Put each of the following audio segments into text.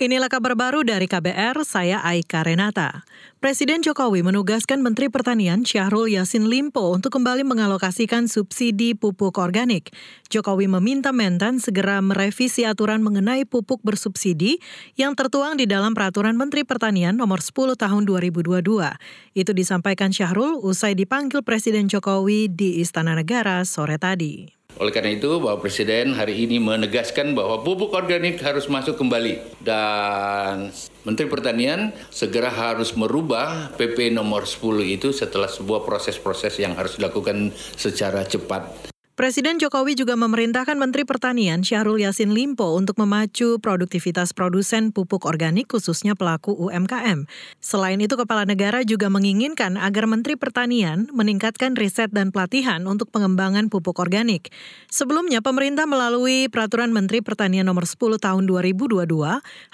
Inilah kabar baru dari KBR, saya Aika Renata. Presiden Jokowi menugaskan Menteri Pertanian Syahrul Yasin Limpo untuk kembali mengalokasikan subsidi pupuk organik. Jokowi meminta Mentan segera merevisi aturan mengenai pupuk bersubsidi yang tertuang di dalam Peraturan Menteri Pertanian nomor 10 tahun 2022. Itu disampaikan Syahrul usai dipanggil Presiden Jokowi di Istana Negara sore tadi. Oleh karena itu, Bapak Presiden hari ini menegaskan bahwa pupuk organik harus masuk kembali dan Menteri Pertanian segera harus merubah PP nomor 10 itu setelah sebuah proses-proses yang harus dilakukan secara cepat. Presiden Jokowi juga memerintahkan Menteri Pertanian Syahrul Yasin Limpo untuk memacu produktivitas produsen pupuk organik khususnya pelaku UMKM. Selain itu, Kepala Negara juga menginginkan agar Menteri Pertanian meningkatkan riset dan pelatihan untuk pengembangan pupuk organik. Sebelumnya, pemerintah melalui Peraturan Menteri Pertanian Nomor 10 Tahun 2022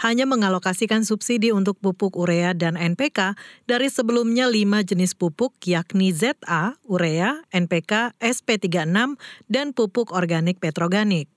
hanya mengalokasikan subsidi untuk pupuk urea dan NPK dari sebelumnya lima jenis pupuk yakni ZA, urea, NPK, SP36, dan pupuk organik petroganik.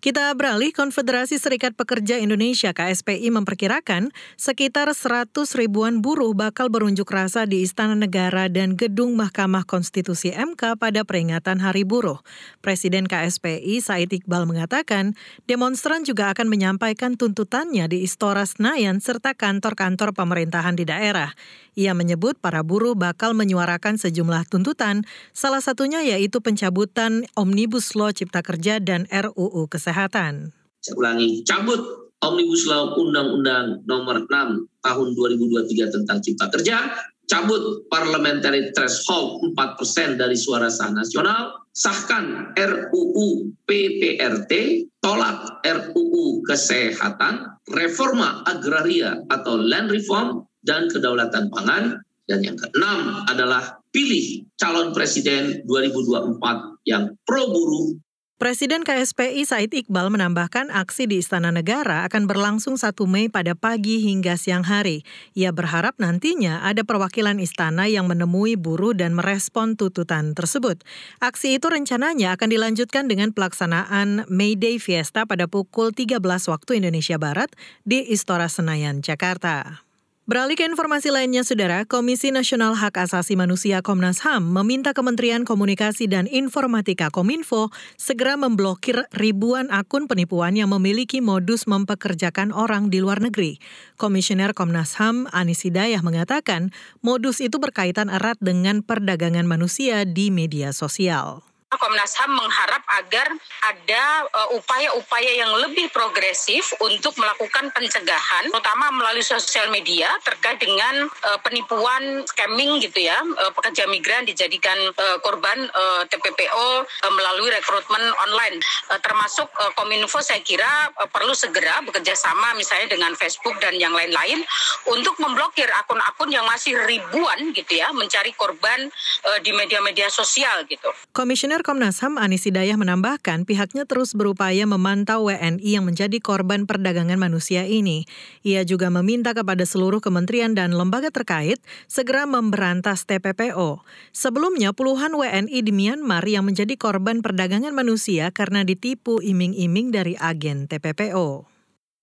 Kita beralih, Konfederasi Serikat Pekerja Indonesia KSPI memperkirakan sekitar 100 ribuan buruh bakal berunjuk rasa di Istana Negara dan Gedung Mahkamah Konstitusi MK pada peringatan Hari Buruh. Presiden KSPI Said Iqbal mengatakan demonstran juga akan menyampaikan tuntutannya di Istora Senayan serta kantor-kantor pemerintahan di daerah. Ia menyebut para buruh bakal menyuarakan sejumlah tuntutan, salah satunya yaitu pencabutan Omnibus Law Cipta Kerja dan RUU Kesehatan Kesehatan. Saya ulangi, cabut Omnibus Law Undang-Undang Nomor 6 Tahun 2023 tentang Cipta Kerja, cabut parliamentary threshold 4% dari suara sah nasional, sahkan RUU PPRT, tolak RUU Kesehatan, reforma agraria atau land reform, dan kedaulatan pangan. Dan yang keenam adalah pilih calon presiden 2024 yang pro buruh Presiden KSPI Said Iqbal menambahkan aksi di Istana Negara akan berlangsung 1 Mei pada pagi hingga siang hari. Ia berharap nantinya ada perwakilan istana yang menemui buruh dan merespon tuntutan tersebut. Aksi itu rencananya akan dilanjutkan dengan pelaksanaan May Day Fiesta pada pukul 13 waktu Indonesia Barat di Istora Senayan, Jakarta. Beralih ke informasi lainnya, Saudara, Komisi Nasional Hak Asasi Manusia Komnas HAM meminta Kementerian Komunikasi dan Informatika Kominfo segera memblokir ribuan akun penipuan yang memiliki modus mempekerjakan orang di luar negeri. Komisioner Komnas HAM Anis Hidayah mengatakan modus itu berkaitan erat dengan perdagangan manusia di media sosial. Komnas HAM mengharap agar ada uh, upaya-upaya uh, yang lebih progresif untuk melakukan pencegahan, terutama melalui sosial media terkait dengan uh, penipuan scamming gitu ya, uh, pekerja migran dijadikan uh, korban uh, TPPO uh, melalui rekrutmen online, uh, termasuk uh, Kominfo saya kira uh, perlu segera bekerja sama misalnya dengan Facebook dan yang lain-lain untuk memblokir akun-akun yang masih ribuan gitu ya mencari korban uh, di media-media sosial gitu. Komisioner Komnas HAM Anis Hidayah menambahkan pihaknya terus berupaya memantau WNI yang menjadi korban perdagangan manusia ini. Ia juga meminta kepada seluruh kementerian dan lembaga terkait segera memberantas TPPO. Sebelumnya puluhan WNI di Myanmar yang menjadi korban perdagangan manusia karena ditipu iming-iming dari agen TPPO.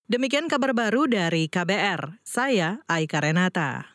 Demikian kabar baru dari KBR. Saya Aika Renata.